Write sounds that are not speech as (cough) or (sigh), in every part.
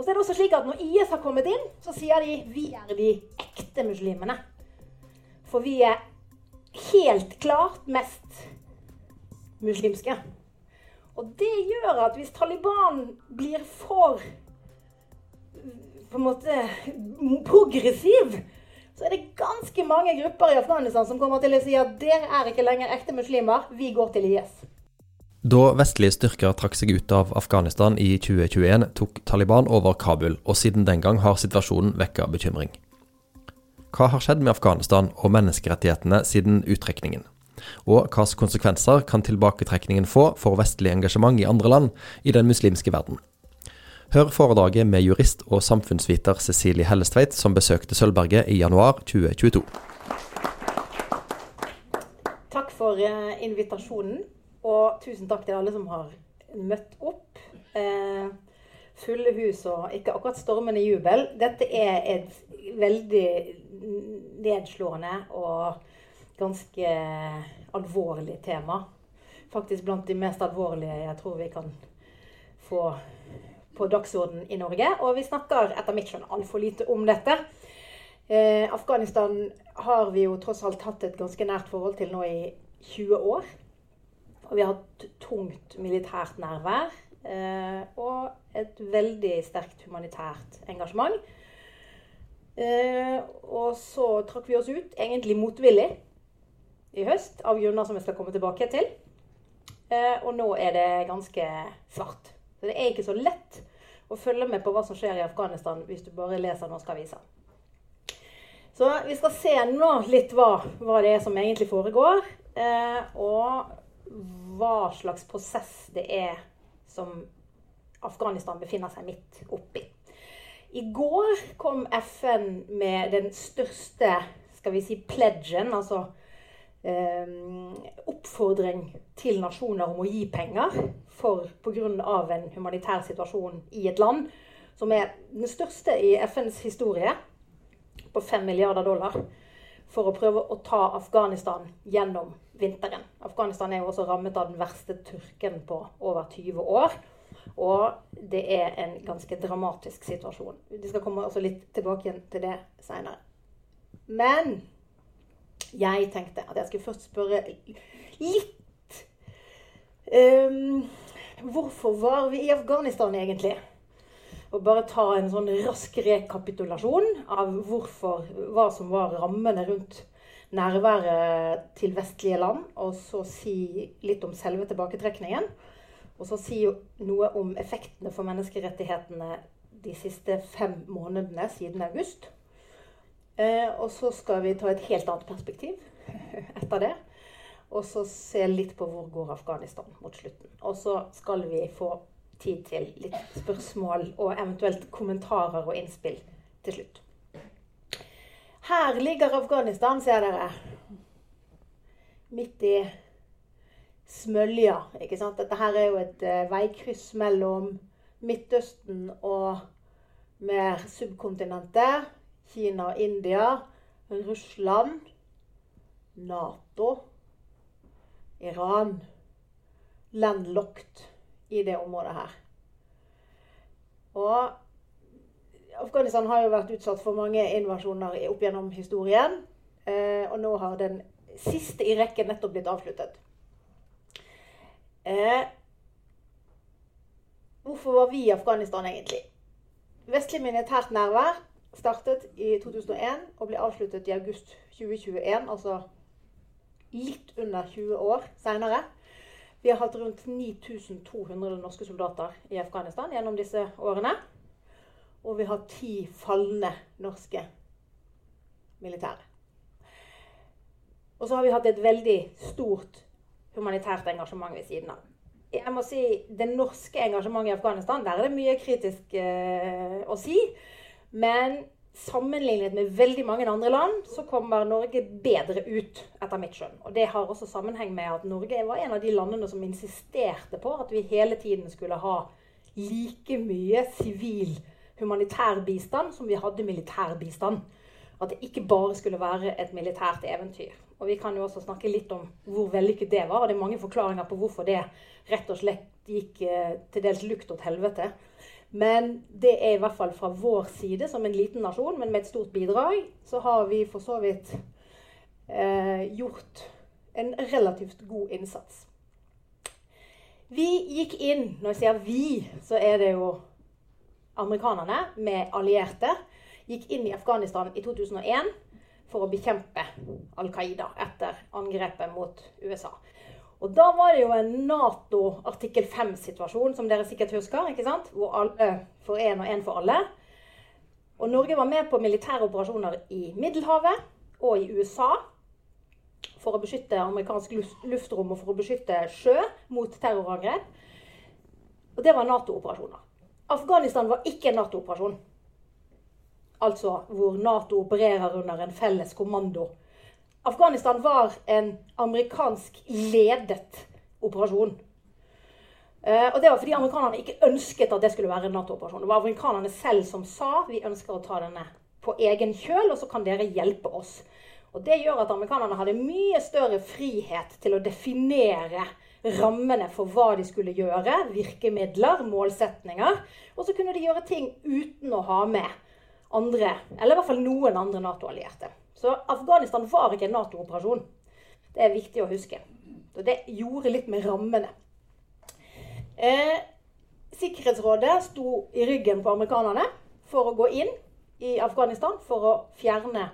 Og så er det også slik at Når IS har kommet inn, så sier de vi er de ekte muslimene. For vi er helt klart mest muslimske. Og det gjør at hvis Taliban blir for på en måte progressiv, så er det ganske mange grupper i Afghanistan som kommer til å si at dere er ikke lenger ekte muslimer, vi går til IS. Da vestlige styrker trakk seg ut av Afghanistan i 2021, tok Taliban over Kabul, og siden den gang har situasjonen vekka bekymring. Hva har skjedd med Afghanistan og menneskerettighetene siden uttrekningen? Og hvilke konsekvenser kan tilbaketrekningen få for vestlig engasjement i andre land i den muslimske verden? Hør foredraget med jurist og samfunnsviter Cecilie Hellestveit, som besøkte Sølvberget i januar 2022. Takk for uh, invitasjonen, og tusen takk til alle som har møtt opp. Eh, fulle hus og ikke akkurat stormende jubel. Dette er et veldig nedslående og ganske alvorlig tema. Faktisk blant de mest alvorlige jeg tror vi kan få på dagsordenen i Norge. Og vi snakker etter mitt skjønn altfor lite om dette. Eh, Afghanistan har vi jo tross alt hatt et ganske nært forhold til nå i 20 år. Og vi har hatt tungt militært nærvær. Eh, og et veldig sterkt humanitært engasjement. Eh, og så trakk vi oss ut, egentlig motvillig, i høst, av grunner som jeg skal komme tilbake til. Eh, og nå er det ganske svart. Så det er ikke så lett å følge med på hva som skjer i Afghanistan hvis du bare leser norske aviser. Så vi skal se nå litt hva, hva det er som egentlig foregår, eh, og hva slags prosess det er som Afghanistan befinner seg midt oppi. I går kom FN med den største skal vi si, pledgen, altså eh, oppfordring til nasjoner om å gi penger for pga. en humanitær situasjon i et land som er den største i FNs historie, på 5 milliarder dollar, for å prøve å ta Afghanistan gjennom vinteren. Afghanistan er jo også rammet av den verste tørken på over 20 år. Og det er en ganske dramatisk situasjon. Vi skal komme også litt tilbake til det seinere. Men jeg tenkte at jeg skulle først spørre litt um, Hvorfor var vi i Afghanistan egentlig? Og bare ta en sånn rask rekapitulasjon av hvorfor, hva som var rammene rundt nærværet til vestlige land. Og så si litt om selve tilbaketrekningen. Og så si noe om effektene for menneskerettighetene de siste fem månedene siden august. Eh, og så skal vi ta et helt annet perspektiv (laughs) etter det. Og så se litt på hvor går Afghanistan mot slutten. Og så skal vi få tid til litt spørsmål og eventuelt kommentarer og innspill til slutt. Her ligger Afghanistan, ser dere. Midt i smølja. ikke sant? Dette her er jo et uh, veikryss mellom Midtøsten og mer subkontinentet. Kina, India, Russland, Nato, Iran. Landlocked i det området her. Og Afghanistan har jo vært utsatt for mange invasjoner opp gjennom historien. Eh, og nå har den siste i rekken nettopp blitt avsluttet. Eh, hvorfor var vi i Afghanistan egentlig? Vestlig militært nærvær startet i 2001 og ble avsluttet i august 2021, altså litt under 20 år seinere. Vi har hatt rundt 9200 norske soldater i Afghanistan gjennom disse årene. Og vi har ti falne norske militære. Og så har vi hatt et veldig stort humanitært engasjement ved siden av. Jeg må si, Det norske engasjementet i Afghanistan, der er det mye kritisk eh, å si. Men sammenlignet med veldig mange andre land, så kommer Norge bedre ut, etter mitt skjønn. Og det har også sammenheng med at Norge var en av de landene som insisterte på at vi hele tiden skulle ha like mye sivil humanitær bistand som vi hadde militær bistand. At det ikke bare skulle være et militært eventyr. Og vi kan jo også snakke litt om hvor vellykket det var. Og det er mange forklaringer på hvorfor det rett og slett gikk eh, til dels lukt åt helvete. Men det er i hvert fall fra vår side, som en liten nasjon, men med et stort bidrag, så har vi for så vidt eh, gjort en relativt god innsats. Vi gikk inn Når jeg sier vi, så er det jo amerikanerne med allierte. Gikk inn i Afghanistan i 2001 for å bekjempe Al Qaida etter angrepet mot USA. Og da var det jo en Nato artikkel 5-situasjon, som dere sikkert husker. ikke sant? Hvor alle for én og én for alle. Og Norge var med på militære operasjoner i Middelhavet og i USA for å beskytte amerikansk luftrom og for å beskytte sjø mot terrorangrep. Og det var Nato-operasjoner. Afghanistan var ikke en Nato-operasjon. Altså hvor Nato opererer under en felles kommando Afghanistan var en amerikansk ledet operasjon. Uh, og det var fordi amerikanerne ikke ønsket at det skulle være en Nato-operasjon. Det var amerikanerne selv som sa vi ønsker å ta denne på egen kjøl, og så kan dere hjelpe oss. Og Det gjør at amerikanerne hadde mye større frihet til å definere rammene for hva de skulle gjøre, virkemidler, målsetninger. Og så kunne de gjøre ting uten å ha med andre, eller i hvert fall noen andre Nato-allierte. Så Afghanistan var ikke en Nato-operasjon. Det er viktig å huske. Så det gjorde litt med rammene. Eh, Sikkerhetsrådet sto i ryggen på amerikanerne for å gå inn i Afghanistan for å fjerne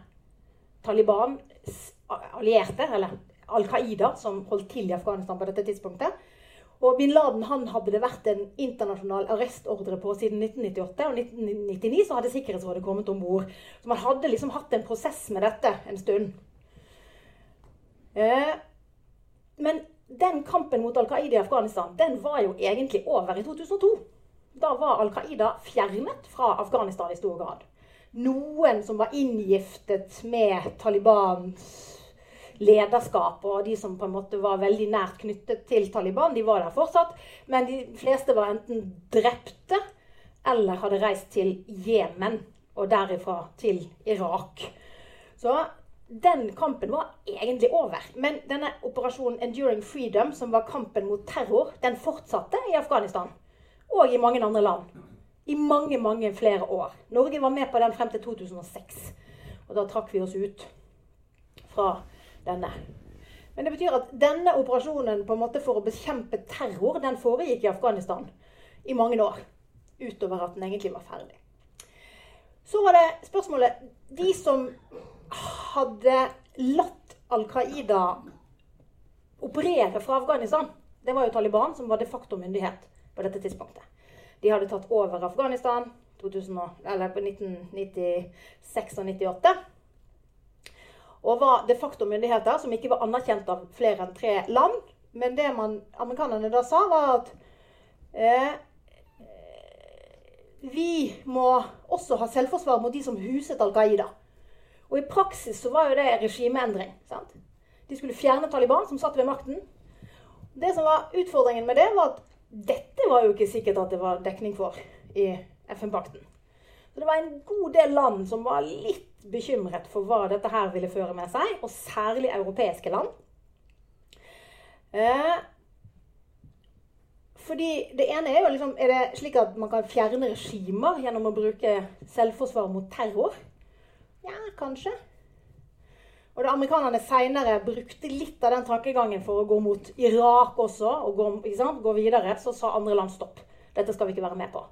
Talibans allierte, eller Al Qaida, som holdt til i Afghanistan på dette tidspunktet. Og bin Laden han hadde det vært en internasjonal arrestordre på siden 1998. Og 1999 så hadde Sikkerhetsrådet kommet om bord. Så man hadde liksom hatt en prosess med dette en stund. Eh, men den kampen mot Al Qaida i Afghanistan den var jo egentlig over i 2002. Da var Al Qaida fjernet fra Afghanistan i stor grad. Noen som var inngiftet med Talibans lederskap og de som på en måte var veldig nært knyttet til Taliban, de var der fortsatt. Men de fleste var enten drepte eller hadde reist til Jemen og derifra til Irak. Så den kampen var egentlig over. Men denne operasjonen Enduring Freedom, som var kampen mot terror, den fortsatte i Afghanistan. Og i mange andre land. I mange, mange flere år. Norge var med på den frem til 2006. Og da trakk vi oss ut fra denne. Men det betyr at denne operasjonen på en måte for å bekjempe terror, den foregikk i Afghanistan i mange år. Utover at den egentlig var ferdig. Så var det spørsmålet De som hadde latt Al Qaida operere fra Afghanistan, det var jo Taliban som var de facto myndighet på dette tidspunktet. De hadde tatt over Afghanistan 2000, eller på 1996 og 98 og var de facto myndigheter som ikke var anerkjent av flere enn tre land. Men det man, amerikanerne da sa, var at eh, vi må også ha selvforsvar mot de som huset Al Qaida. Og i praksis så var jo det regimeendring. sant? De skulle fjerne Taliban, som satt ved makten. Det som var Utfordringen med det var at dette var jo ikke sikkert at det var dekning for i FN-pakten. Så det var en god del land som var litt bekymret for hva dette her ville føre med seg, og særlig europeiske land. Eh, fordi det ene er jo liksom Er det slik at man kan fjerne regimer gjennom å bruke selvforsvar mot terror? Ja, kanskje. Og da amerikanerne seinere brukte litt av den tankegangen for å gå mot Irak også, og gå, gå videre, så sa andre land stopp. Dette skal vi ikke være med på.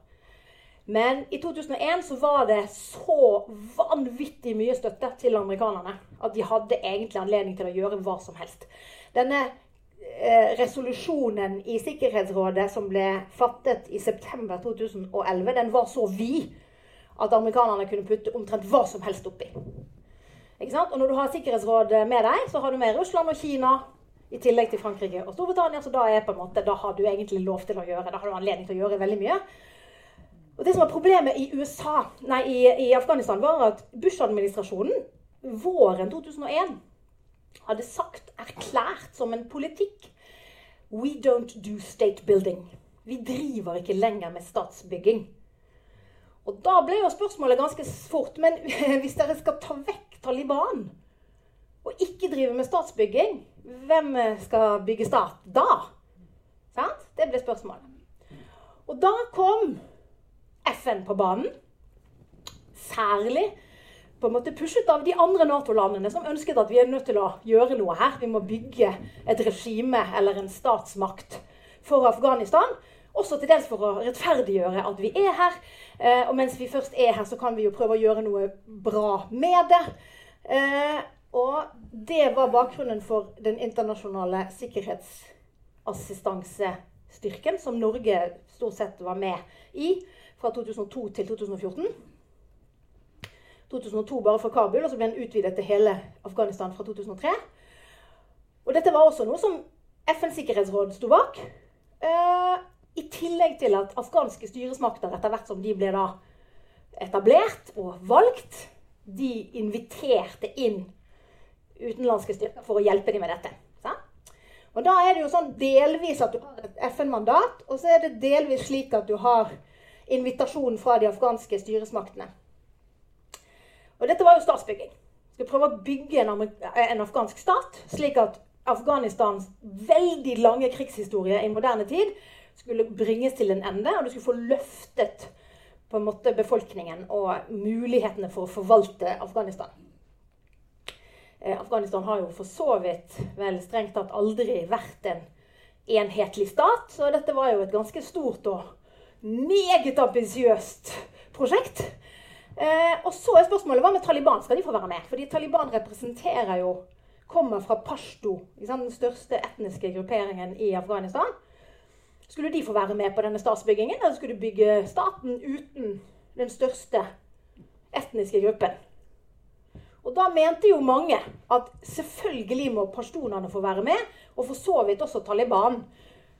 Men i 2001 så var det så vanvittig mye støtte til amerikanerne at de hadde egentlig anledning til å gjøre hva som helst. Denne eh, resolusjonen i Sikkerhetsrådet som ble fattet i september 2011, den var så vid at amerikanerne kunne putte omtrent hva som helst oppi. Og når du har Sikkerhetsrådet med deg, så har du med Russland og Kina i tillegg til Frankrike og Storbritannia. Så da, er på en måte, da har du egentlig lov til å gjøre, da har du anledning til å gjøre veldig mye. Og Det som var problemet i, USA, nei, i, i Afghanistan, var at Bush-administrasjonen våren 2001 hadde sagt, erklært som en politikk We don't do state building. Vi driver ikke lenger med statsbygging. Og da ble jo spørsmålet ganske fort Men (laughs) hvis dere skal ta vekk Taliban og ikke drive med statsbygging, hvem skal bygge stat da? Sant? Det ble spørsmålet. Og da kom FN på banen. Særlig på en måte pushet av de andre Nato-landene, som ønsket at vi er nødt til å gjøre noe her. Vi må bygge et regime eller en statsmakt for Afghanistan. Også til dels for å rettferdiggjøre at vi er her. Eh, og mens vi først er her, så kan vi jo prøve å gjøre noe bra med det. Eh, og det var bakgrunnen for den internasjonale sikkerhetsassistansestyrken, som Norge stort sett var med i fra 2002 til 2014. 2002 bare fra Kabul, og så ble den utvidet til hele Afghanistan fra 2003. Og dette var også noe som FNs sikkerhetsråd sto bak. Uh, I tillegg til at afghanske styresmakter etter hvert som de ble da etablert og valgt, de inviterte inn utenlandske styrker for å hjelpe dem med dette. Så? Og da er det jo sånn delvis at du har et FN-mandat, og så er det delvis slik at du har invitasjon fra de afghanske styresmaktene. Og dette var jo statsbygging. Skulle prøve å bygge en, en, afghansk stat, slik at Afghanistans veldig lange krigshistorie i moderne tid skulle bringes til en ende, og du skulle få løftet på en måte befolkningen og mulighetene for å forvalte Afghanistan. Eh, Afghanistan har jo for så vidt vel strengt tatt aldri vært en enhetlig stat, så dette var jo et ganske stort og meget ambisiøst prosjekt. Eh, og så er spørsmålet hva med Taliban? Skal de få være med? Fordi Taliban representerer jo Kommer fra pashto, den største etniske grupperingen i Afghanistan. Skulle de få være med på denne statsbyggingen, eller skulle de bygge staten uten den største etniske gruppen? Og da mente jo mange at selvfølgelig må pashtunerne få være med, og for så vidt også Taliban.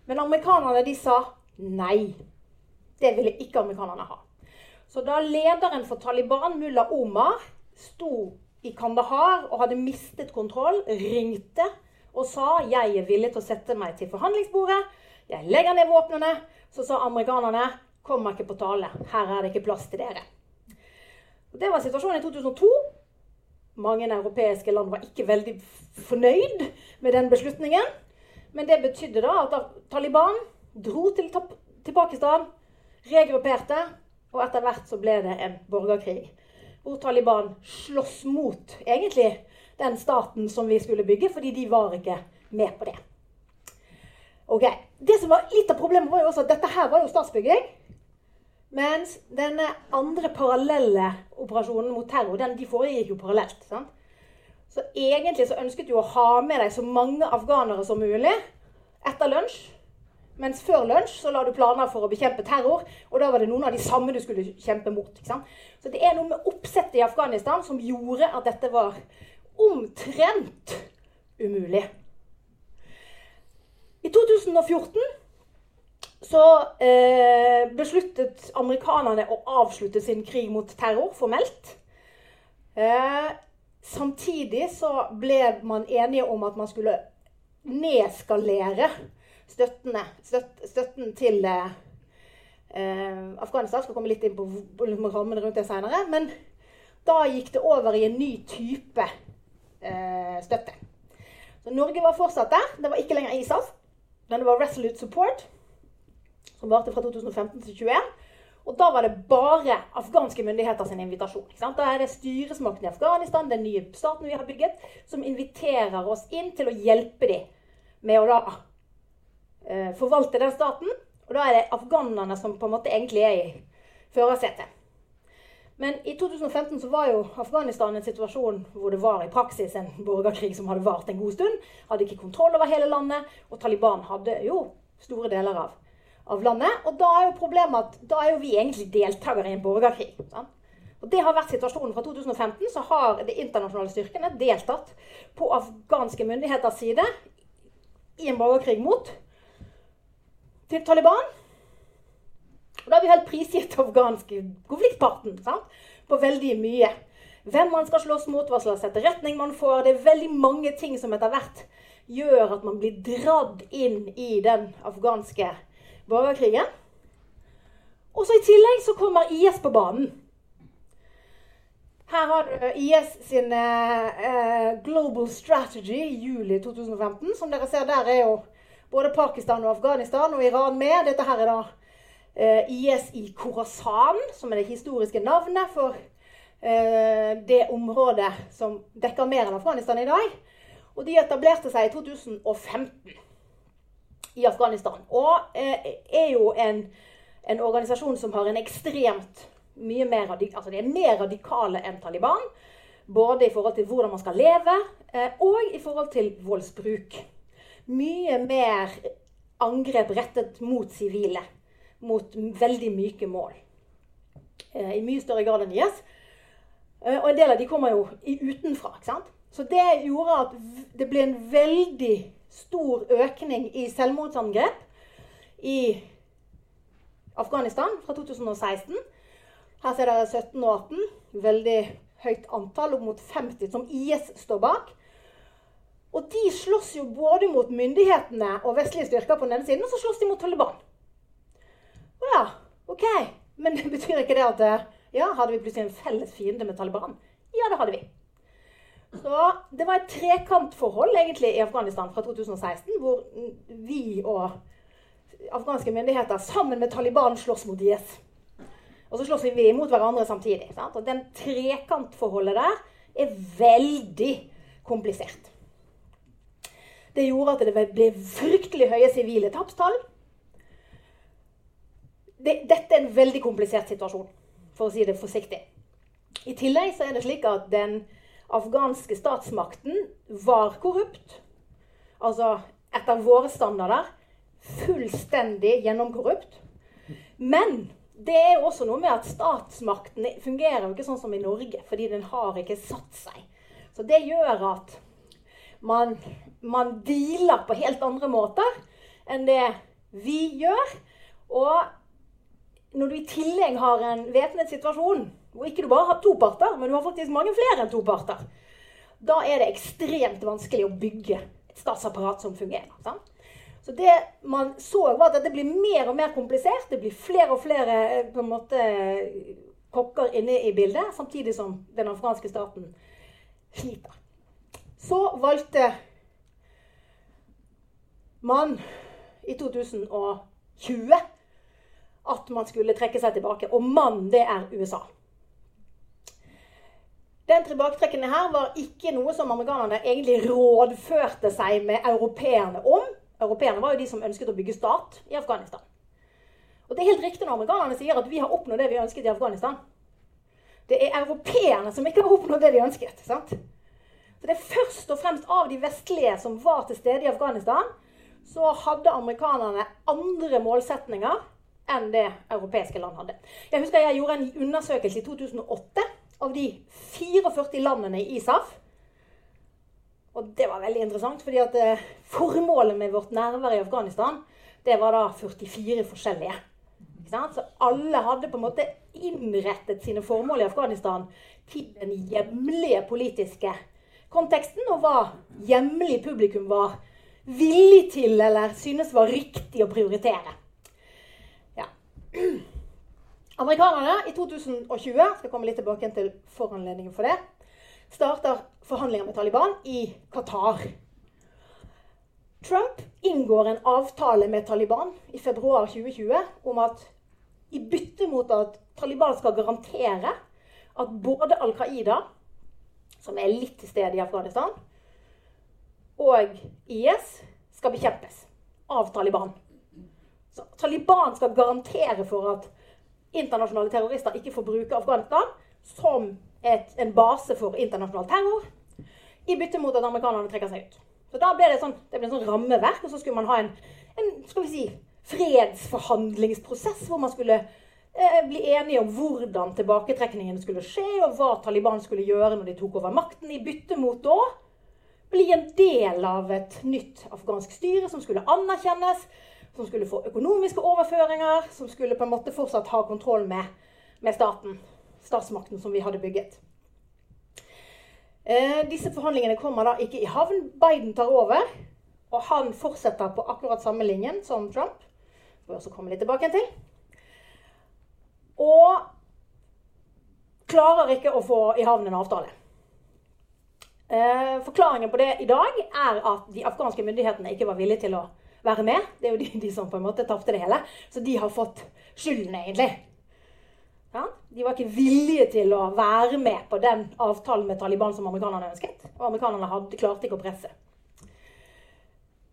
Men amerikanerne de sa nei. Det ville ikke amerikanerne ha. Så da lederen for Taliban, mulla Omar, sto i Kandahar og hadde mistet kontroll, ringte og sa jeg er villig til å sette meg til forhandlingsbordet. Jeg legger ned våpnene. Så sa amerikanerne kommer ikke på tale. Her er det ikke plass til dere. Det var situasjonen i 2002. Mange europeiske land var ikke veldig fornøyd med den beslutningen. Men det betydde da at Taliban dro til, til Pakistan, regrupperte, og etter hvert så ble det en borgerkrig. Hvor Taliban slåss mot egentlig den staten som vi skulle bygge, fordi de var ikke med på det. Ok, Det som var Litt av problemet var jo også at dette her var jo statsbygging. Mens denne andre parallelle operasjonen mot terror, den, de foregikk jo parallelt. sant? Så egentlig så ønsket du å ha med deg så mange afghanere som mulig etter lunsj mens før lunsj så la du planer for å bekjempe terror, og da var det noen av de samme du skulle kjempe mot. Så det er noe med oppsettet i Afghanistan som gjorde at dette var omtrent umulig. I 2014 så eh, besluttet amerikanerne å avslutte sin krig mot terror formelt. Eh, samtidig så ble man enige om at man skulle nedskalere støttene, støtt, støtten til eh, Afghanistan. Skal komme litt inn på, på rammene rundt det seinere. Men da gikk det over i en ny type eh, støtte. Så Norge var fortsatt der. Det var ikke lenger ISAF. Men det var Resolute Support, som varte fra 2015 til 2021. Og da var det bare afghanske myndigheter sin invitasjon. Da er det styresmakten i Afghanistan, den nye staten vi har bygget, som inviterer oss inn til å hjelpe dem med å da eh, forvalte den staten. Og da er det afghanerne som på en måte egentlig er i førersetet. Men i 2015 så var jo Afghanistan en situasjon hvor det var i praksis en borgerkrig som hadde vart en god stund. Hadde ikke kontroll over hele landet, og Taliban hadde jo store deler av, av landet. Og da er jo problemet at da er jo vi egentlig deltakere i en borgerkrig. Sant? Og Det har vært situasjonen fra 2015. Så har de internasjonale styrkene deltatt på afghanske myndigheters side i en borgerkrig mot til Taliban. Og da har vi helt prisgitt (laughs) afghanske konfliktparten sant? på veldig mye. Hvem man skal slåss mot, hva slags etterretning man får. Det er veldig mange ting som etter hvert gjør at man blir dratt inn i den afghanske borgerkrigen. Og så i tillegg så kommer IS på banen. Her har du IS sin uh, Global Strategy i juli 2015. Som dere ser der er jo både Pakistan og Afghanistan og Iran med. Dette her er da eh, IS i Khorasan, som er det historiske navnet for eh, det området som dekker mer enn Afghanistan i dag. Og de etablerte seg i 2015 i Afghanistan. Og eh, er jo en, en, organisasjon som har en ekstremt mye mer, altså de er mer radikale enn Taliban. Både i forhold til hvordan man skal leve, eh, og i forhold til voldsbruk. Mye mer angrep rettet mot sivile. Mot veldig myke mål. Eh, I mye større grad enn IS. Eh, og en del av de kommer jo utenfra. ikke sant? Så det gjorde at det ble en veldig stor økning i selvmordsangrep i Afghanistan fra 2016. Her ser dere 17 og 18. Veldig høyt antall, opp mot 50, som IS står bak. Og de slåss jo både mot myndighetene og vestlige styrker på den ene siden, og så slåss de mot Taliban. Å ja, OK. Men (laughs) det betyr ikke det at ja, hadde vi plutselig en felles fiende med Taliban? Ja, det hadde vi. Så det var et trekantforhold egentlig i Afghanistan fra 2016, hvor vi og afghanske myndigheter sammen med Taliban slåss mot IS. Og så slåss vi mot hverandre samtidig. Sant? Og den trekantforholdet der er veldig komplisert. Det gjorde at det ble fryktelig høye sivile tapstall. Det, dette er en veldig komplisert situasjon, for å si det forsiktig. I tillegg så er det slik at den afghanske statsmakten var korrupt. Altså etter våre standarder fullstendig gjennomkorrupt. Men det er jo også noe med at statsmakten fungerer jo ikke sånn som i Norge, fordi den har ikke satt seg. Så det gjør at man, man dealer på helt andre måter enn det vi gjør. Og når du i tillegg har en væpnet situasjon hvor ikke du bare har to parter, men du har faktisk mange flere enn to parter, da er det ekstremt vanskelig å bygge et statsapparat som fungerer. Sant? Så det man så, var at det blir mer og mer komplisert. Det blir flere og flere eh, på en måte, kokker inne i bildet, samtidig som den afghanske staten sliter. Så valgte man i 2020 at man skulle trekke seg tilbake. Og mann, det er USA. Den tilbaketrekkende her var ikke noe som amerikanerne egentlig rådførte seg med europeerne om. Europeerne var jo de som ønsket å bygge stat i Afghanistan. Og det er helt riktig når amerikanerne sier at vi har oppnådd det vi ønsket i Afghanistan. Det er europeerne som ikke har oppnådd det de ønsket. sant? Så det er først og fremst av de vestlige som var til stede i Afghanistan, så hadde amerikanerne andre målsetninger enn det europeiske land hadde. Jeg husker jeg gjorde en undersøkelse i 2008 av de 44 landene i ISAF. Og det var veldig interessant, fordi at eh, formålet med vårt nærvær i Afghanistan det var da 44 forskjellige. Så alle hadde på en måte innrettet sine formål i Afghanistan til den hjemlige politiske konteksten, og hva hjemlig publikum var villig til eller synes var riktig å prioritere. Ja. Amerikanerne i 2020 skal komme litt tilbake til foranledningen for det, starter forhandlinger med Taliban i Qatar. Trump inngår en avtale med Taliban i februar 2020 om at i bytte mot at Taliban skal garantere at både Al Qaida, som er litt til stede i Afghanistan, og IS skal bekjempes av Taliban. Så Taliban skal garantere for at internasjonale terrorister ikke får bruke Afghanistan som et, en base for internasjonal terror, i bytte mot at amerikanerne trekker seg ut. Så da ble det, sånn, det ble sånn rammeverk, og så skulle man ha en, en skal vi si, fredsforhandlingsprosess hvor man skulle bli enige om hvordan tilbaketrekningen skulle skje, og hva Taliban skulle gjøre når de tok over makten, i bytte mot da bli en del av et nytt afghansk styre som skulle anerkjennes, som skulle få økonomiske overføringer, som skulle på en måte fortsatt ha kontroll med, med staten, statsmakten som vi hadde bygget. Eh, disse forhandlingene kommer da ikke i havn. Biden tar over, og han fortsetter på akkurat samme linjen som Trump. Det får vi også komme litt tilbake til. Og klarer ikke å få i havn en avtale. Eh, forklaringen på det i dag er at de afghanske myndighetene ikke var villige til å være med. Det er jo de, de som på en måte tapte det hele. Så de har fått skylden, egentlig. Ja? De var ikke villige til å være med på den avtalen med Taliban som amerikanerne ønsket. Og amerikanerne hadde, klarte ikke å presse.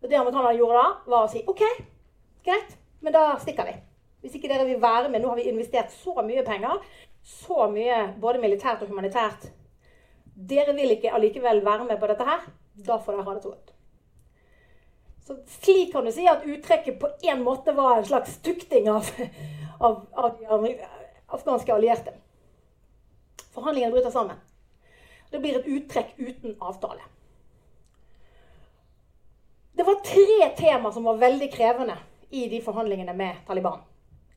Det amerikanerne gjorde da, var å si OK, greit, men da stikker vi. Hvis ikke dere vil være med Nå har vi investert så mye penger. Så mye både militært og humanitært. Dere vil ikke allikevel være med på dette her. Da får dere ha det så godt. Så slik kan du si at uttrekket på en måte var en slags tukting av, av, av de afghanske allierte. Forhandlingene bryter sammen. Det blir et uttrekk uten avtale. Det var tre tema som var veldig krevende i de forhandlingene med Taliban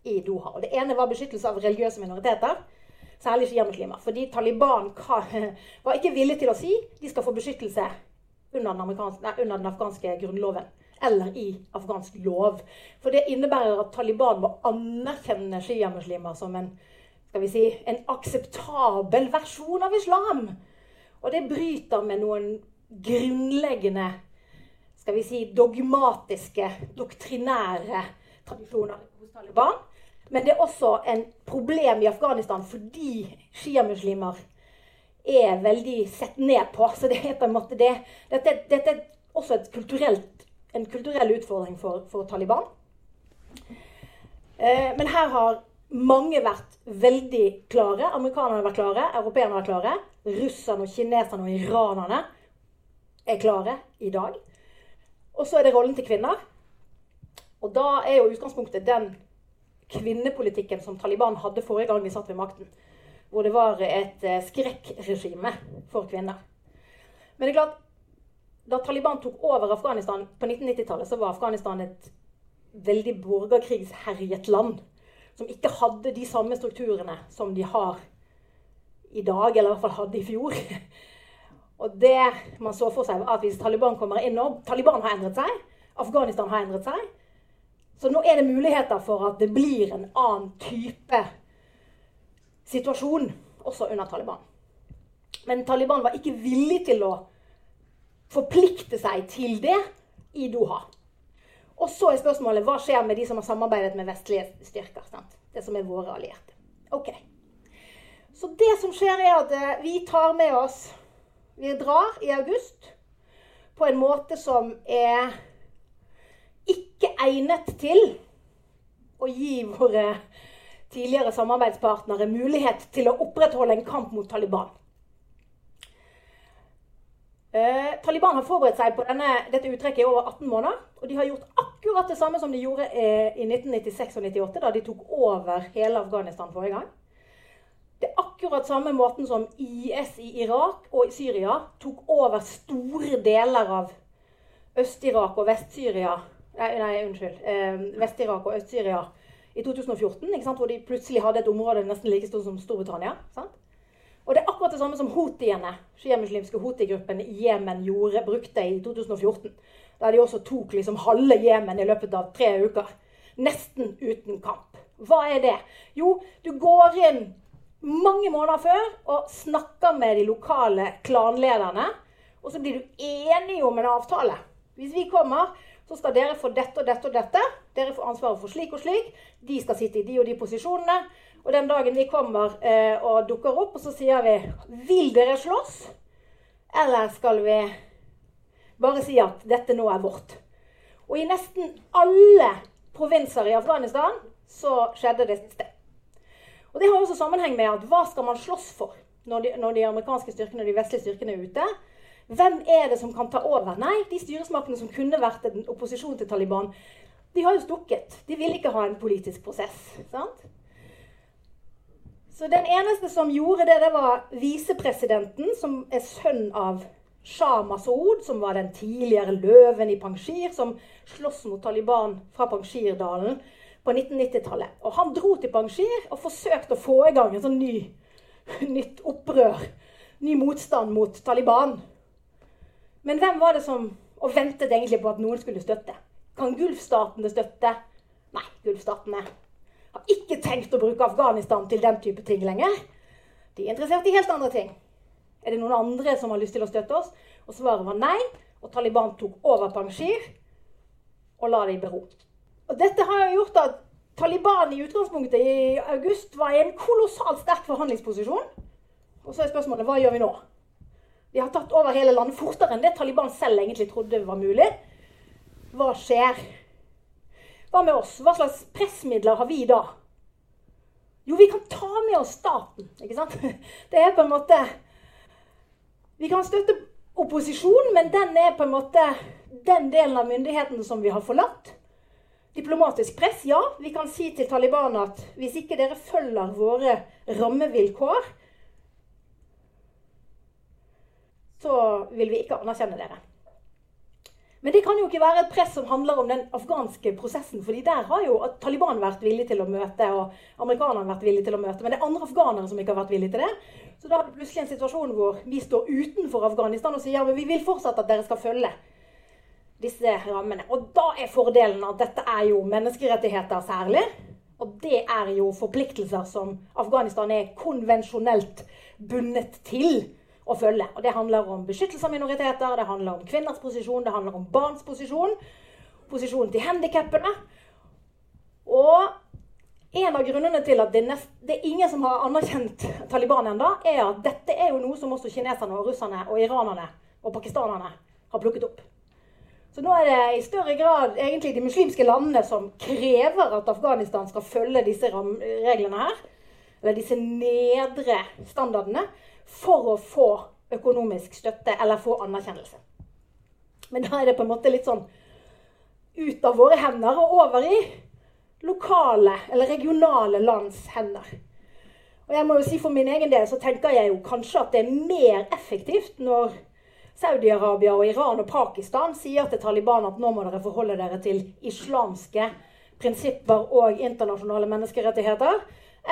i Doha. Og det ene var beskyttelse av religiøse minoriteter, særlig sjiamuslimer. Fordi Taliban (laughs) var ikke villig til å si de skal få beskyttelse under den, nei, under den afghanske grunnloven. Eller i afghansk lov. For det innebærer at Taliban må anerkjenne sjiamuslimer som en, si, en akseptabel versjon av islam. Og det bryter med noen grunnleggende skal vi si, dogmatiske, doktrinære tradisjoner hos Taliban. Men det er også en problem i Afghanistan fordi sjiamuslimer er veldig sett ned på. Så det er på en måte det. Dette, dette er også en kulturell utfordring for, for Taliban. Eh, men her har mange vært veldig klare. Amerikanerne har vært klare, europeerne har vært klare. Russerne og kineserne og iranerne er klare i dag. Og så er det rollen til kvinner. Og da er jo utgangspunktet den kvinnepolitikken som Taliban hadde forrige gang de satt ved makten. Hvor det var et eh, skrekkregime for kvinner. Men det er klart, da Taliban tok over Afghanistan på 1990-tallet, så var Afghanistan et veldig borgerkrigsherjet land. Som ikke hadde de samme strukturene som de har i dag, eller i hvert fall hadde i fjor. (laughs) Og det man så for seg, var at hvis Taliban kommer inn nå Taliban har endret seg. Afghanistan har endret seg. Så nå er det muligheter for at det blir en annen type situasjon også under Taliban. Men Taliban var ikke villig til å forplikte seg til det i Doha. Og så er spørsmålet hva skjer med de som har samarbeidet med vestlige styrker? Sant? Det som er våre allierte. Ok. Så det som skjer, er at eh, vi tar med oss vi drar i august på en måte som er ikke egnet til å gi våre tidligere samarbeidspartnere mulighet til å opprettholde en kamp mot Taliban. Eh, Taliban har forberedt seg på denne, dette uttrekket i over 18 måneder. Og de har gjort akkurat det samme som de gjorde eh, i 1996 og 1998, da de tok over hele Afghanistan forrige gang. Det er akkurat samme måten som IS i Irak og i Syria tok over store deler av Øst-Irak og Vest-Syria Nei, unnskyld. Eh, Vest-Irak og Øst-Syria i 2014, hvor de plutselig hadde et område nesten like stort som Storbritannia. Sant? Og det er akkurat det samme som houthiene, sjiamuslimske houthi-gruppen i Jemen brukte i 2014. Da de også tok liksom halve Jemen i løpet av tre uker. Nesten uten kamp. Hva er det? Jo, du går inn mange måneder før og snakker med de lokale klanlederne. Og så blir du enige om en avtale. Hvis vi kommer, så skal dere få dette og dette og dette. Dere får ansvaret for slik og slik. De skal sitte i de og de posisjonene. Og den dagen vi kommer eh, og dukker opp, og så sier vi Vil dere slåss? Eller skal vi bare si at dette nå er vårt? Og i nesten alle provinser i Afghanistan så skjedde det siste. Og Det har også sammenheng med at hva skal man slåss for når de, når de amerikanske styrkene og de vestlige styrkene er ute? Hvem er det som kan ta over? Nei, de styresmaktene som kunne vært en opposisjon til Taliban, de har jo stukket. De vil ikke ha en politisk prosess. sant? Så den eneste som gjorde det, det var visepresidenten, som er sønn av Shah Masood, som var den tidligere løven i Panjshir, som sloss mot Taliban fra Panjshirdalen på 1990-tallet. Og han dro til Panjshir og forsøkte å få i gang en sånn ny, nytt opprør. Ny motstand mot Taliban. Men hvem var det som og ventet egentlig på at noen skulle støtte? Kan Gulfstatene støtte? Nei, Gulfstatene har ikke tenkt å bruke Afghanistan til den type ting lenger. De er interessert i helt andre ting. Er det noen andre som har lyst til å støtte oss? Og svaret var nei. Og Taliban tok over Panjshir og la det i bero. Og dette har jo gjort at Taliban i utgangspunktet i august var i en kolossalt sterk forhandlingsposisjon. Og så er spørsmålet hva gjør vi nå? De har tatt over hele landet fortere enn det Taliban selv egentlig trodde var mulig. Hva skjer? Hva med oss? Hva slags pressmidler har vi da? Jo, vi kan ta med oss staten. ikke sant? (laughs) Det er på en måte Vi kan støtte opposisjonen, men den er på en måte den delen av myndigheten som vi har forlatt. Diplomatisk press, ja. Vi kan si til Taliban at hvis ikke dere følger våre rammevilkår, så vil vi ikke anerkjenne dere. Men det kan jo ikke være et press som handler om den afghanske prosessen. fordi der har jo Taliban vært villig til å møte, og amerikanerne vært villige til å møte. Men det er andre afghanere som ikke har vært villige til det. Så da er det plutselig en situasjon hvor vi står utenfor Afghanistan og sier ja, men vi vil fortsatt at dere skal følge disse rammene. Og da er fordelen at dette er jo menneskerettigheter særlig. Og det er jo forpliktelser som Afghanistan er konvensjonelt bundet til å følge. Og Det handler om beskyttelse av minoriteter, det handler om kvinners posisjon, det handler om barns posisjon, posisjonen til handikappene. Og en av grunnene til at det, nest, det, er ingen som har anerkjent Taliban ennå, er at dette er jo noe som også kineserne og russerne og iranerne og pakistanerne har plukket opp. Så nå er det i større grad egentlig de muslimske landene som krever at Afghanistan skal følge disse reglene her. Eller disse nedre standardene for å få økonomisk støtte eller få anerkjennelse. Men da er det på en måte litt sånn ut av våre hender og over i lokale eller regionale lands hender. Og jeg må jo si For min egen del så tenker jeg jo kanskje at det er mer effektivt når Saudi-Arabia og Iran og Pakistan sier til Taliban at nå må dere forholde dere til islamske prinsipper og internasjonale menneskerettigheter,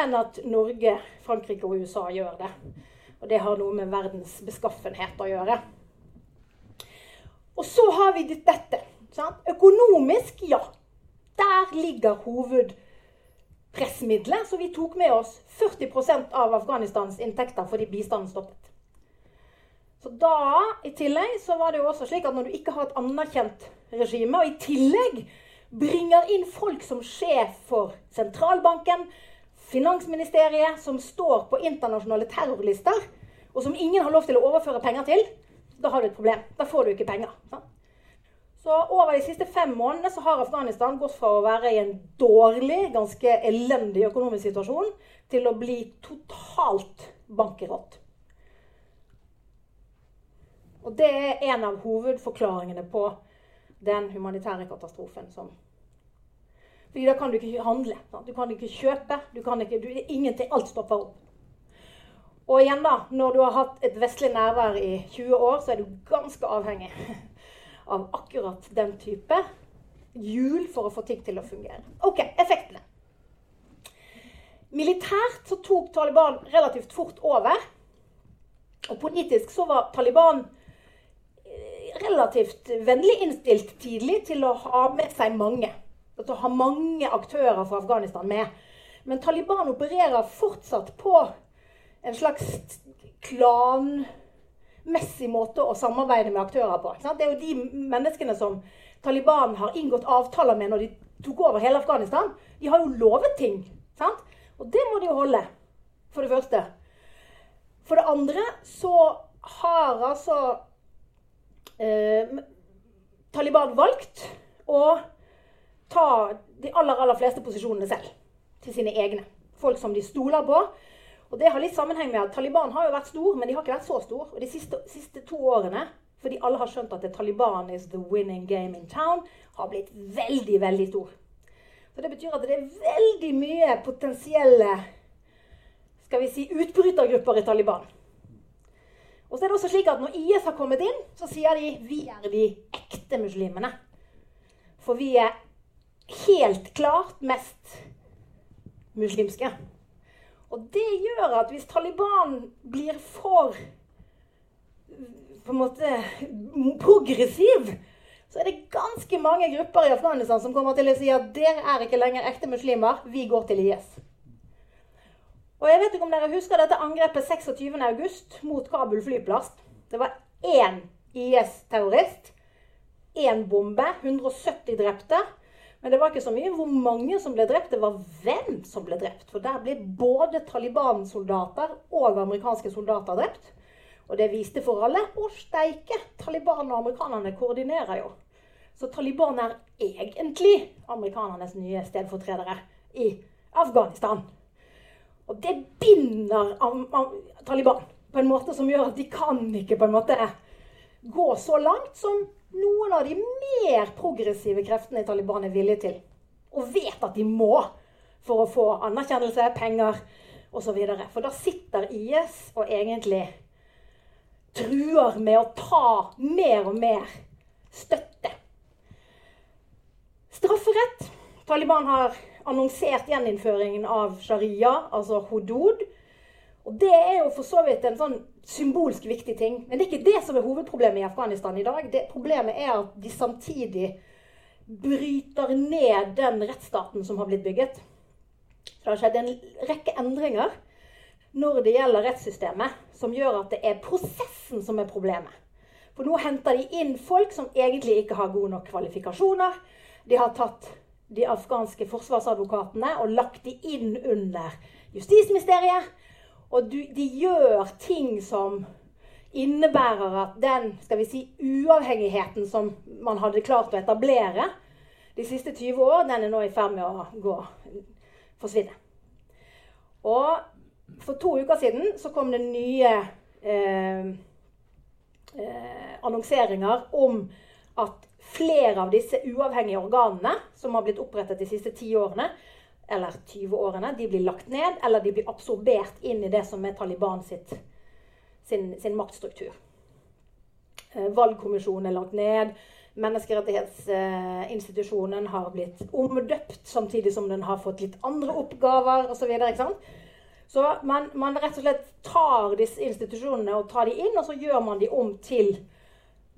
enn at Norge, Frankrike og USA gjør det. Og det har noe med verdens beskaffenhet å gjøre. Og så har vi dette. Sant? Økonomisk, ja. Der ligger hovedpressmiddelet. Så vi tok med oss 40% av Afghanistans inntekter fordi bistanden stoppet. Så da, i tillegg, så var det jo også slik at når du ikke har et anerkjent regime, og i tillegg bringer inn folk som sjef for sentralbanken, finansministeriet, som står på internasjonale terrorlister, og som ingen har lov til å overføre penger til, da har du et problem. Da får du ikke penger. Så over de siste fem månedene så har Afghanistan gått fra å være i en dårlig, ganske elendig økonomisk situasjon til å bli totalt bankerott. Og det er en av hovedforklaringene på den humanitære katastrofen som fordi da kan du ikke handle. Sant? Du kan ikke kjøpe. Du kan ikke, du, ingenting, alt stopper opp. Og igjen, da, når du har hatt et vestlig nærvær i 20 år, så er du ganske avhengig (laughs) av akkurat den type hjul for å få ting til å fungere. Ok, effektene. Militært så tok Taliban relativt fort over. Og politisk så var Taliban eh, relativt vennlig innstilt tidlig til å ha med seg mange å ha mange aktører fra Afghanistan med. Men Taliban opererer fortsatt på en slags klanmessig måte å samarbeide med aktører på. Det er jo de menneskene som Taliban har inngått avtaler med når de tok over hele Afghanistan. De har jo lovet ting. Sant? Og det må de jo holde, for det første. For det andre så har altså eh, Taliban valgt å ta de aller, aller fleste posisjonene selv. Til sine egne. Folk som de stoler på. Og det har litt sammenheng med at Taliban har jo vært stor, men de har ikke vært så stor. Og de siste, siste to årene, fordi alle har skjønt at Taliban is the winning game in town, har blitt veldig, veldig stor. Så Det betyr at det er veldig mye potensielle skal vi si, utbrytergrupper i Taliban. Og så er det også slik at Når IS har kommet inn, så sier de vi er de ekte muslimene. For vi er helt klart mest muslimske. Og det gjør at hvis Taliban blir for på en måte progressiv, så er det ganske mange grupper i Afghanistan som kommer til å si at dere er ikke lenger ekte muslimer, vi går til IS. Og jeg vet ikke om dere husker dette angrepet 26.8 mot Kabul flyplass. Det var én IS-terrorist én bombe, 170 drepte. Men det var ikke så mye hvor mange som ble drept, det var hvem som ble drept. For der ble både Taliban-soldater og amerikanske soldater drept. Og det viste for alle. Å steike! Taliban og amerikanerne koordinerer jo. Så Taliban er egentlig amerikanernes nye stedfortredere i Afghanistan. Og det binder Taliban på en måte som gjør at de kan ikke på en måte gå så langt som noen av de mer progressive kreftene i Taliban er villige til. Og vet at de må for å få anerkjennelse, penger osv. For da sitter IS og egentlig truer med å ta mer og mer støtte. Strafferett. Taliban har annonsert gjeninnføringen av sharia, altså hodod. Og det er jo for så vidt en sånn symbolsk viktig ting. Men det er ikke det som er hovedproblemet i Afghanistan i dag. Det, problemet er at de samtidig bryter ned den rettsstaten som har blitt bygget. Så det har skjedd en rekke endringer når det gjelder rettssystemet, som gjør at det er prosessen som er problemet. For nå henter de inn folk som egentlig ikke har gode nok kvalifikasjoner. De har tatt de afghanske forsvarsadvokatene og lagt de inn under justisministeriet. Og du, de gjør ting som innebærer at den skal vi si, uavhengigheten som man hadde klart å etablere de siste 20 år, den er nå i ferd med å gå, forsvinne. Og for to uker siden så kom det nye eh, eh, annonseringer om at flere av disse uavhengige organene som har blitt opprettet de siste ti årene, eller 20-årene, de blir lagt ned, eller de blir absorbert inn i det som er Taliban sitt, sin, sin maktstruktur. Eh, valgkommisjonen er lagt ned. Menneskerettighetsinstitusjonen har blitt omdøpt, samtidig som den har fått litt andre oppgaver osv. Så, så man, man, rett og slett tar disse institusjonene og tar de inn, og så gjør man de om til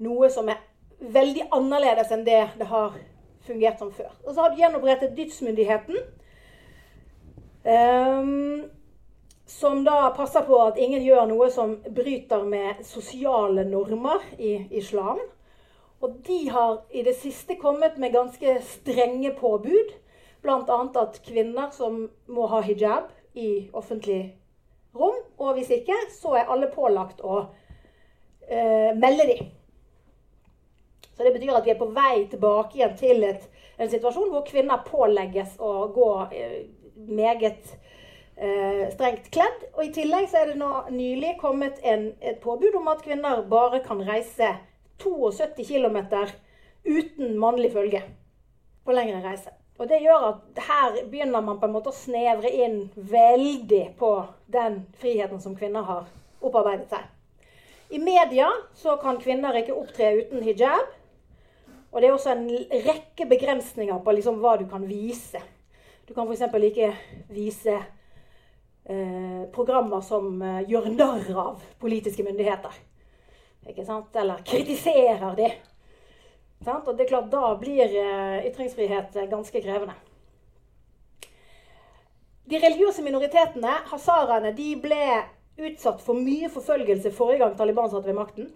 noe som er veldig annerledes enn det det har fungert som før. Og så har du gjenopprettet dydsmyndigheten. Um, som da passer på at ingen gjør noe som bryter med sosiale normer i islam. Og de har i det siste kommet med ganske strenge påbud. Bl.a. at kvinner som må ha hijab i offentlig rom. Og hvis ikke, så er alle pålagt å eh, melde dem. Så det betyr at vi er på vei tilbake igjen til et, en situasjon hvor kvinner pålegges å gå eh, meget eh, strengt kledd. Og I tillegg så er det nå nylig kommet en, et påbud om at kvinner bare kan reise 72 km uten mannlig følge på lengre reise. Og Det gjør at her begynner man på en måte å snevre inn veldig på den friheten som kvinner har opparbeidet seg. I media så kan kvinner ikke opptre uten hijab. Og det er også en rekke begrensninger på liksom hva du kan vise. Du kan f.eks. ikke vise eh, programmer som eh, gjør narr av politiske myndigheter. Eller kritiserer de. Og det er klart, Da blir eh, ytringsfrihet eh, ganske krevende. De religiøse minoritetene, hazaraene, de ble utsatt for mye forfølgelse forrige gang Taliban satt ved makten.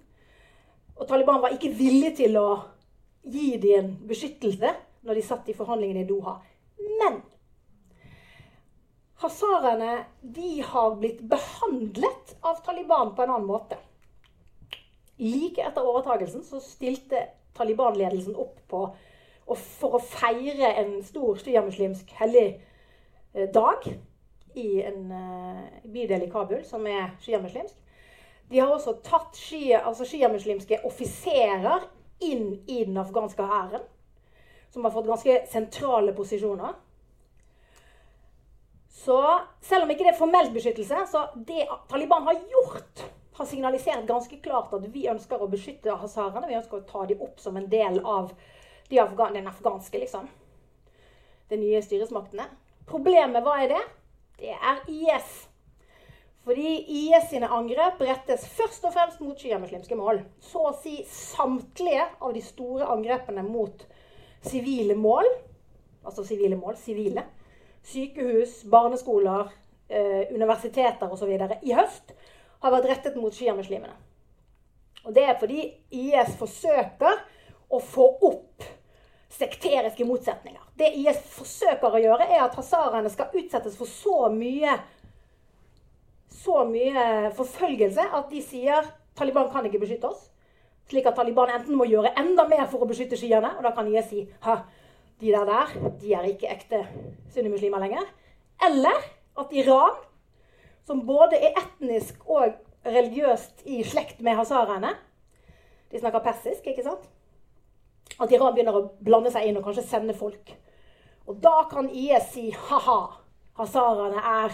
Og Taliban var ikke villig til å gi dem en beskyttelse når de satt i forhandlingene i Doha. Men Hazaraene de har blitt behandlet av Taliban på en annen måte. Like etter overtagelsen så stilte Taliban-ledelsen opp på for å feire en stor sjiamuslimsk hellig eh, dag i en uh, bydel i Kabul som er sjiamuslimsk. De har også tatt sjiamuslimske altså offiserer inn i den afghanske hæren, som har fått ganske sentrale posisjoner. Så selv om ikke det er formelt beskyttelse, så det Taliban har gjort, har signalisert ganske klart at vi ønsker å beskytte hazaraene. Vi ønsker å ta dem opp som en del av de afgan den afghanske, liksom. De nye styresmaktene. Problemet, hva er det? Det er IS. Fordi IS sine angrep rettes først og fremst mot sjiamuslimske mål. Så å si samtlige av de store angrepene mot sivile mål, altså sivile mål, sivile, sykehus, barneskoler, eh, universiteter osv. i høst har vært rettet mot sjiamuslimene. Og det er fordi IS forsøker å få opp sekteriske motsetninger. Det IS forsøker å gjøre, er at hazaraene skal utsettes for så mye, så mye forfølgelse at de sier Taliban kan ikke beskytte oss. Slik at Taliban enten må gjøre enda mer for å beskytte sjiaene, og da kan IS si ha, de der der, de er ikke ekte sunnimuslimer lenger. Eller at Iran, som både er etnisk og religiøst i slekt med hazaraene De snakker persisk, ikke sant? At Iran begynner å blande seg inn og kanskje sende folk. Og da kan IS si ha-ha, hazaraene er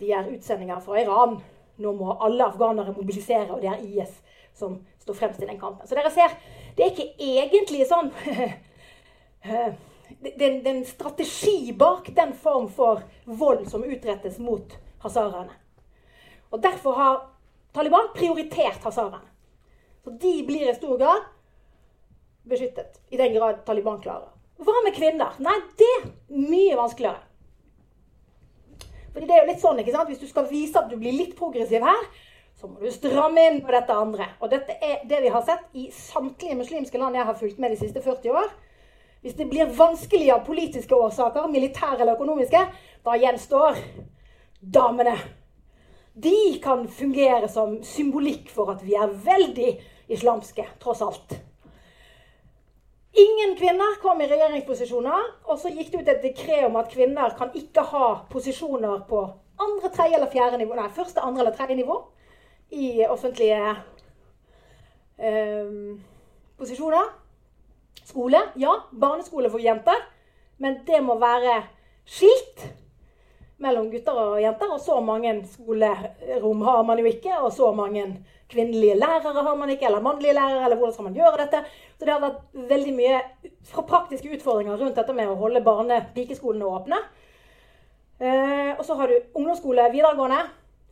de er utsendinger fra Iran. Nå må alle afghanere mobilisere, og det er IS som står fremst i den kampen. Så dere ser, det er ikke egentlig sånn (laughs) det, er en strategi bak den form for vold som utrettes mot hazaraene. Og Derfor har Taliban prioritert hazaraene. Så de blir i stor grad beskyttet. I den grad Taliban klarer. Hva med kvinner? Nei, det er mye vanskeligere. Fordi det er jo litt sånn, ikke sant? Hvis du skal vise at du blir litt progressiv her, så må du stramme inn på dette andre. Og dette er det vi har sett i samtlige muslimske land jeg har fulgt med de siste 40 år. Hvis det blir vanskelig av politiske årsaker, militære eller økonomiske, da gjenstår damene. De kan fungere som symbolikk for at vi er veldig islamske, tross alt. Ingen kvinner kom i regjeringsposisjoner. Og så gikk det ut et dekret om at kvinner kan ikke ha posisjoner på andre, tredje eller fjerde nivå. Nei, første, andre eller tredje nivå i offentlige eh, posisjoner. Skole, ja. Barneskole for jenter. Men det må være skilt mellom gutter og jenter. Og så mange skolerom har man jo ikke. Og så mange kvinnelige lærere har man ikke, eller mannlige lærere. eller hvordan skal man gjøre dette? Så det har vært veldig mye praktiske utfordringer rundt dette med å holde barne-pikeskolene åpne. Eh, og så har du ungdomsskole videregående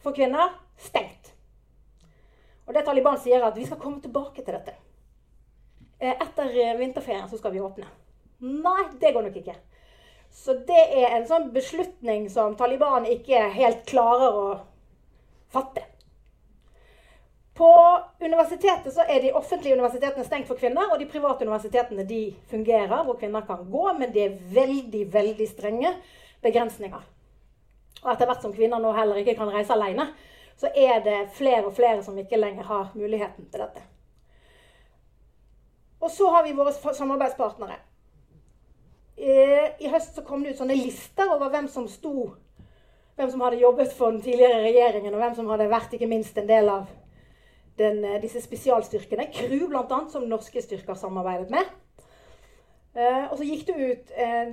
for kvinner stengt. Og det Taliban sier, er at vi skal komme tilbake til dette. Eh, etter eh, vinterferien så skal vi åpne. Nei, det går nok ikke. Så det er en sånn beslutning som Taliban ikke helt klarer å fatte. På universitetet så er de offentlige universitetene stengt for kvinner, og de private universitetene de fungerer, hvor kvinner kan gå, men det er veldig, veldig strenge begrensninger. Og etter hvert som kvinner nå heller ikke kan reise alene, så er det flere og flere som ikke lenger har muligheten til dette. Og så har vi våre samarbeidspartnere. I høst så kom det ut sånne lister over hvem som sto hvem som hadde jobbet for den tidligere regjeringen, og hvem som hadde vært ikke minst en del av den, eh, disse spesialstyrkene. KRU bl.a., som norske styrker samarbeidet med. Uh, og så gikk det ut uh,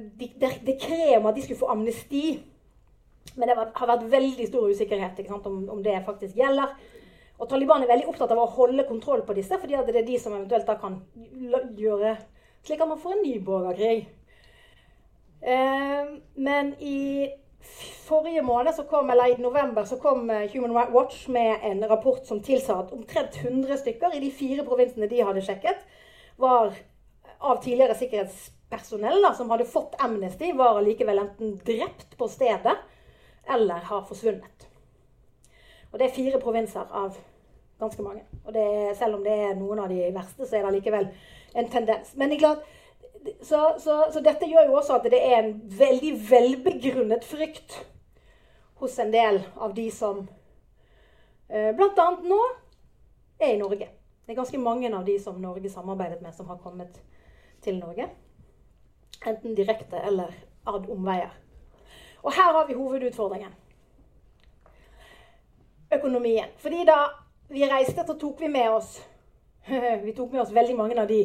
dekret om at de skulle få amnesti men det har vært veldig stor usikkerhet om, om, det faktisk gjelder. Og Taliban er veldig opptatt av å holde kontroll på disse, fordi det er de som eventuelt da kan gjøre slik at man får en ny borgerkrig. Eh, men i forrige måned, så kom, eller i november, så kom eh, Human Rights Watch med en rapport som tilsa at omtrent 100 stykker i de fire provinsene de hadde sjekket, var av tidligere sikkerhetspersonell da, som hadde fått amnesty, var allikevel enten drept på stedet eller har forsvunnet. Og det er fire provinser av ganske mange. Og er, selv om det er noen av de verste, så er det likevel en tendens. Men det er klart, så, så, så, dette gjør jo også at det er en veldig velbegrunnet frykt hos en del av de som eh, bl.a. nå er i Norge. Det er ganske mange av de som Norge samarbeidet med, som har kommet til Norge. Enten direkte eller ad omveier. Og her har vi hovedutfordringen. Økonomien. Fordi da vi reiste, så tok vi med oss (laughs) Vi tok med oss veldig mange av de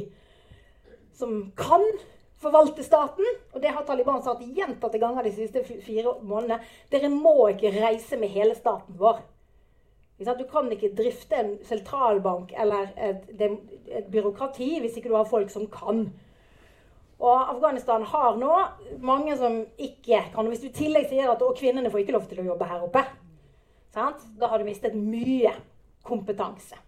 som kan forvalte staten. Og det har Taliban sagt gjentatte ganger de siste fire månedene. Dere må ikke reise med hele staten vår. Du kan ikke drifte en sentralbank eller et, et byråkrati hvis ikke du har folk som kan. Og Afghanistan har nå mange som ikke kan. Hvis du i tillegg sier at kvinnene får ikke lov til å jobbe her oppe, sant? da har du mistet mye kompetanse.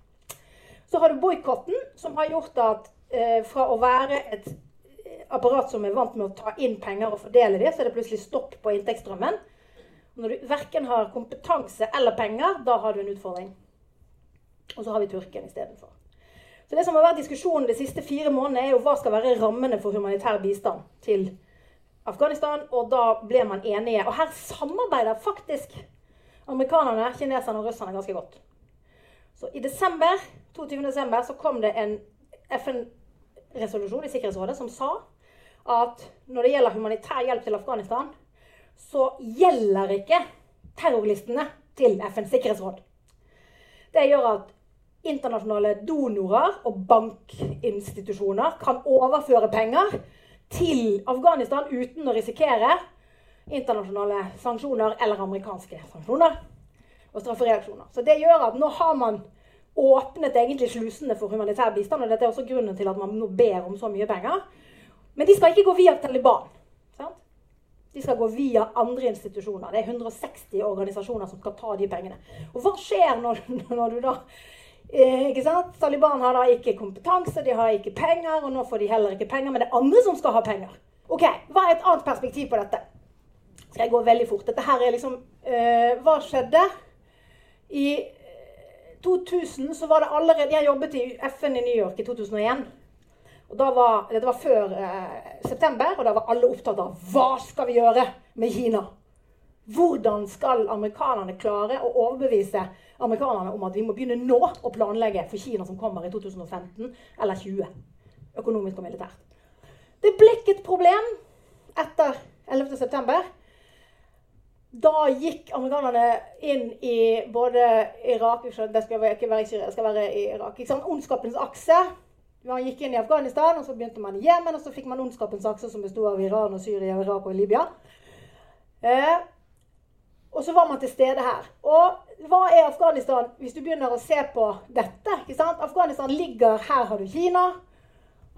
Så har du boikotten, som har gjort at eh, fra å være et eh, apparat som er vant med å ta inn penger og fordele det, så er det plutselig stopp på inntektsstrømmen. Når du verken har kompetanse eller penger, da har du en utfordring. Og så har vi Turken istedenfor. Så det som har vært diskusjonen de siste fire månedene, er jo hva skal være rammene for humanitær bistand til Afghanistan. Og da ble man enige. Og her samarbeider faktisk amerikanerne, kineserne og russerne ganske godt. Så i desember, 22. desember så kom det en FN-resolusjon i Sikkerhetsrådet som sa at når det gjelder humanitær hjelp til Afghanistan, så gjelder ikke terrorlistene til FNs sikkerhetsråd. Det gjør at internasjonale donorer og bankinstitusjoner kan overføre penger til Afghanistan uten å risikere internasjonale sanksjoner eller amerikanske sanksjoner og straffereaksjoner. Så det gjør at nå har man åpnet egentlig slusene for humanitær bistand. og Dette er også grunnen til at man nå ber om så mye penger. Men de skal ikke gå via Taliban. Sant? De skal gå via andre institusjoner. Det er 160 organisasjoner som skal ta de pengene. Og hva skjer når, (laughs) når du da eh, ikke sant? Taliban har da ikke kompetanse, de har ikke penger, og nå får de heller ikke penger, men det er andre som skal ha penger. Ok, Hva er et annet perspektiv på dette? Skal jeg gå veldig fort. Dette her er liksom eh, Hva skjedde? I 2000 så var det allerede Jeg jobbet i FN i New York i 2001. Og da var, Dette var før eh, september, og da var alle opptatt av hva skal vi gjøre med Kina. Hvordan skal amerikanerne klare å overbevise amerikanerne om at vi må begynne nå å planlegge for Kina som kommer i 2015 eller 20, økonomisk og militært. Det ble ikke et problem etter 11.9. Da gikk amerikanerne inn i både Irak Det skal ikke være i Syria, det skal være i Irak. Ikke sant? Ondskapens akse. Man gikk inn i Afghanistan, og så begynte man i Jemen, og så fikk man ondskapens akse, som bestod av Iran, og Syria, Irak og Libya. Eh, og så var man til stede her. Og hva er Afghanistan, hvis du begynner å se på dette? ikke sant? Afghanistan ligger Her har du Kina.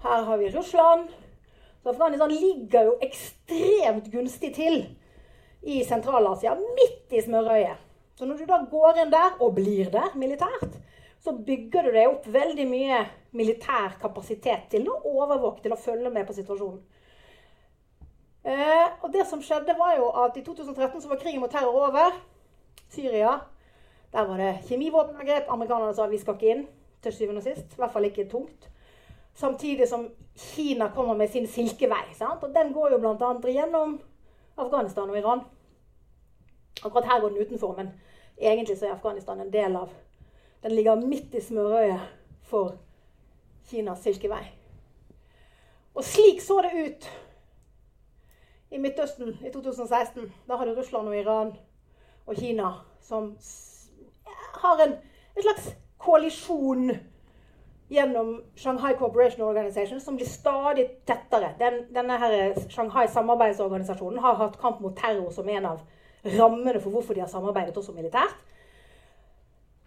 Her har vi Russland. Så Afghanistan ligger jo ekstremt gunstig til i Sentral-Asia, midt i smørøyet. Så når du da går inn der, og blir der militært, så bygger du deg opp veldig mye militær kapasitet til å overvåke, til å følge med på situasjonen. Eh, og det som skjedde, var jo at i 2013 så var krigen mot terror over. Syria. Der var det kjemivåpenangrep. Amerikanerne sa vi skal ikke inn til syvende og sist. I hvert fall ikke tungt. Samtidig som Kina kommer med sin silkevei. Sant? Og den går jo bl.a. gjennom Afghanistan og Iran. Akkurat her går den utenfor, men egentlig så er Afghanistan en del av Den ligger midt i smørøyet for Kinas silkevei. Og slik så det ut i Midtøsten i 2016. Da hadde Russland og Iran og Kina som har en, en slags koalisjon gjennom Shanghai Cooperation Organization, som blir stadig tettere. Den, denne her Shanghai samarbeidsorganisasjonen har hatt kamp mot terror som en av rammene for hvorfor de har samarbeidet også militært.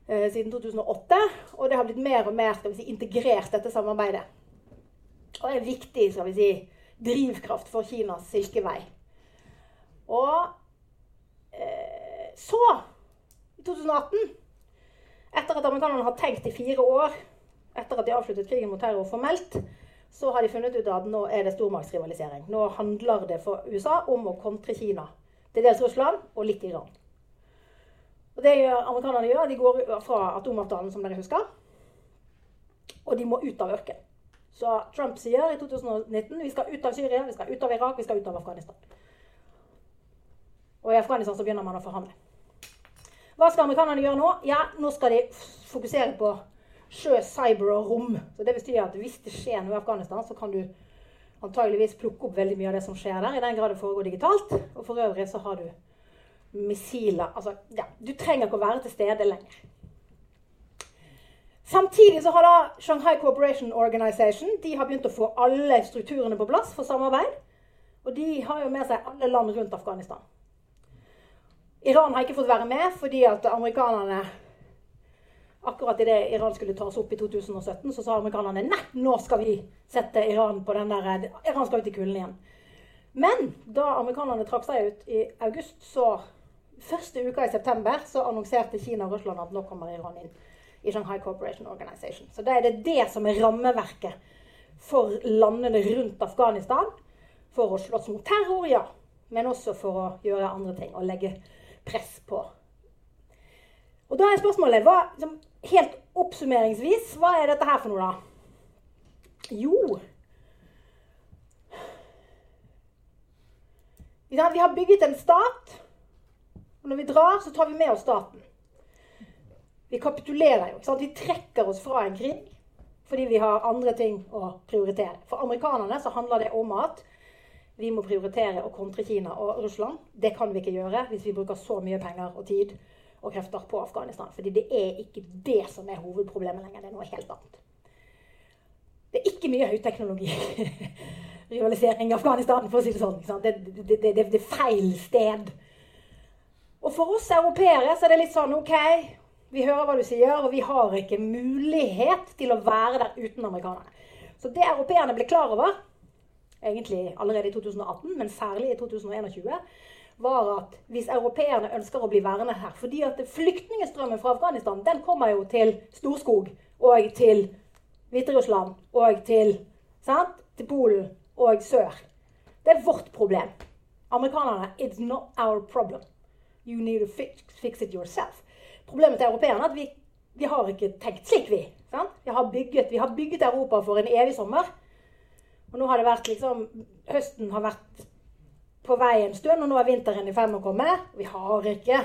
Eh, siden 2008. Og det har blitt mer og mer si, integrert, dette samarbeidet. Og er en viktig skal vi si, drivkraft for Kinas silkevei. Og eh, så, i 2018, etter at amerikanerne har tenkt i fire år etter at de avsluttet krigen mot terror formelt, så har de funnet ut at nå er det stormaktsrivalisering. Nå handler det for USA om å kontre Kina. Til dels Russland og litt Iran. Og det amerikanerne gjør, De går fra atomavtalen, som dere husker. Og de må ut av ørkenen. Så Trump sier i 2019 vi skal ut av Syria, vi skal ut av Irak, vi skal ut av Afghanistan. Og i Afghanistan så begynner man å forhandle. Hva skal amerikanerne gjøre nå? Ja, Nå skal de fokusere på sjø, cyber og rom. Så det betyr at hvis det skjer noe i Afghanistan, så kan du antageligvis plukke opp veldig mye av det som skjer der, i den grad det foregår digitalt. Og for øvrig så har du missiler Altså, ja, du trenger ikke å være til stede lenger. Samtidig så har da Shanghai Cooperation Organization de har begynt å få alle strukturene på plass for samarbeid. Og de har jo med seg alle land rundt Afghanistan. Iran har ikke fått være med fordi at amerikanerne Akkurat idet Iran skulle tas opp i 2017, så sa amerikanerne nei, nå skal vi sette Iran på den der Iran skal ut i kulden igjen. Men da amerikanerne trakk seg ut i august, så første uka i september, så annonserte Kina og Russland at nå kommer Iran inn i Shanghai Cooperation Organization. Så da er det det som er rammeverket for landene rundt Afghanistan. For å slåss mot terror, ja. Men også for å gjøre andre ting og legge press på. Og da er spørsmålet hva, helt oppsummeringsvis, hva er dette her for noe, da? Jo Vi har bygget en stat. Og når vi drar, så tar vi med oss staten. Vi kapitulerer jo. Vi trekker oss fra en krig fordi vi har andre ting å prioritere. For amerikanerne så handler det om at vi må prioritere å kontre Kina og Russland. Det kan vi ikke gjøre hvis vi bruker så mye penger og tid og krefter på Afghanistan. Fordi det er ikke det som er hovedproblemet lenger. Det er noe helt annet. Det er ikke mye høyteknologi (laughs) rivalisering i Afghanistan, for å si det sånn. Det, det, det, det, er feil sted. Og for oss europeere så er det litt sånn OK, vi hører hva du sier, og vi har ikke mulighet til å være der uten amerikanerne. Så det europeerne ble klar over, egentlig allerede i 2018, men særlig i 2021, var at hvis europeerne ønsker å bli værende her fordi at flyktningstrømmen fra Afghanistan den kommer jo til Storskog og til Hviterussland og til, sant? til Polen og sør. Det er vårt problem. Amerikanerne It's not our problem. You need to fix, fix it yourself. Problemet til europeerne er at vi, vi har ikke tenkt slik, vi. Vi har, bygget, vi har, bygget, Europa for en evig sommer. Og nå har det vært liksom Høsten har vært på vei en stund, og nå er vinteren i ferd med å komme. Vi har ikke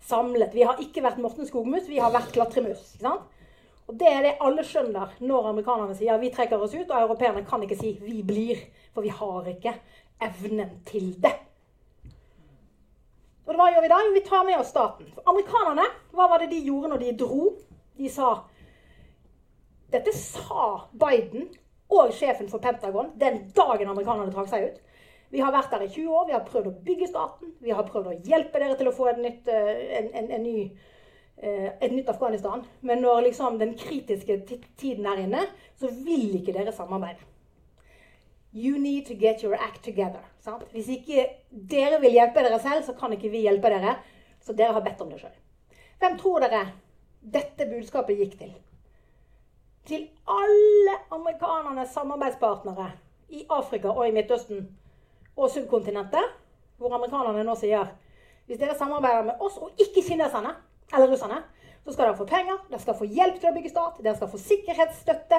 samlet Vi har ikke vært Morten Skogmus, vi har vært klatremus. ikke sant? Og Det er det alle skjønner når amerikanerne sier vi trekker oss ut, og europeerne kan ikke si vi blir, for vi har ikke evnen til det. Og hva gjør vi da? Jo, vi tar med oss staten. For amerikanerne, hva var det de gjorde når de dro? De sa Dette sa Biden og sjefen for Pentagon den dagen amerikanerne trakk seg ut. Vi har vært der i 20 år, vi har prøvd å bygge staten. Vi har prøvd å hjelpe dere til å få en, nytt, eh, en, en, en ny Eh, et nytt Afghanistan. Men når liksom den kritiske tiden er inne, så vil ikke dere samarbeide. You need to get your act together. Sant? Hvis ikke dere vil hjelpe dere selv, så kan ikke vi hjelpe dere. Så dere har bedt om det sjøl. Hvem tror dere dette budskapet gikk til? Til alle amerikanernes samarbeidspartnere i Afrika og i Midtøsten og subkontinentet, hvor amerikanerne nå sier hvis dere samarbeider med oss og ikke kineserne, eller russerne, så skal dere få penger, dere skal få hjelp til å bygge stat, dere skal få sikkerhetsstøtte.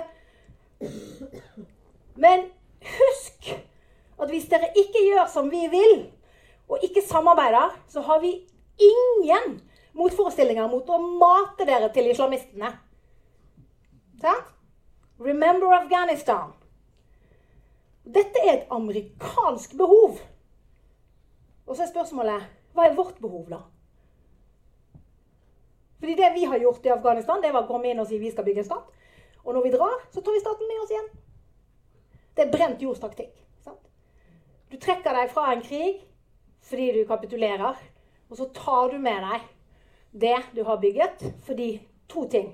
Men husk at hvis dere ikke gjør som vi vil, og ikke samarbeider, så har vi ingen motforestillinger mot å mate dere til islamistene. Sant? Remember Afghanistan. Dette er et amerikansk behov. Og så er spørsmålet hva er vårt behov, da? Fordi det vi har gjort i Afghanistan, det var å komme inn og si vi skal bygge en stat. Og når vi drar, så tar vi staten med oss igjen. Det er brent jords taktikk. Du trekker deg fra en krig fordi du kapitulerer. Og så tar du med deg det du har bygget, fordi to ting.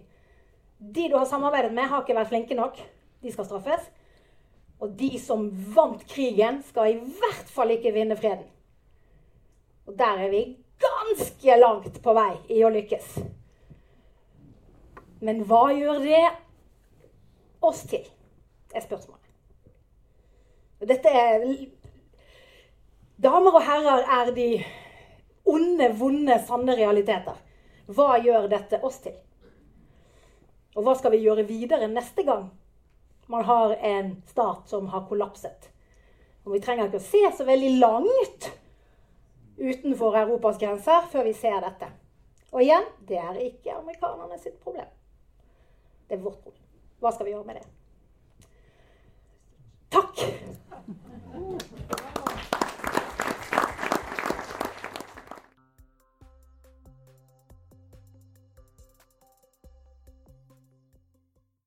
De du har samarbeidet med, har ikke vært flinke nok. De skal straffes. Og de som vant krigen, skal i hvert fall ikke vinne freden. Og der er vi ganske langt på vei i å lykkes. Men hva gjør det oss til? er spørsmålet. Dette er Damer og herrer er de onde, vonde, sanne realiteter. Hva gjør dette oss til? Og hva skal vi gjøre videre neste gang man har en stat som har kollapset? Og vi trenger ikke å se så veldig langt utenfor Europas grenser før vi ser dette. Og igjen det er ikke amerikanerne sitt problem. Det er vårt problem. Hva skal vi gjøre med det? Takk!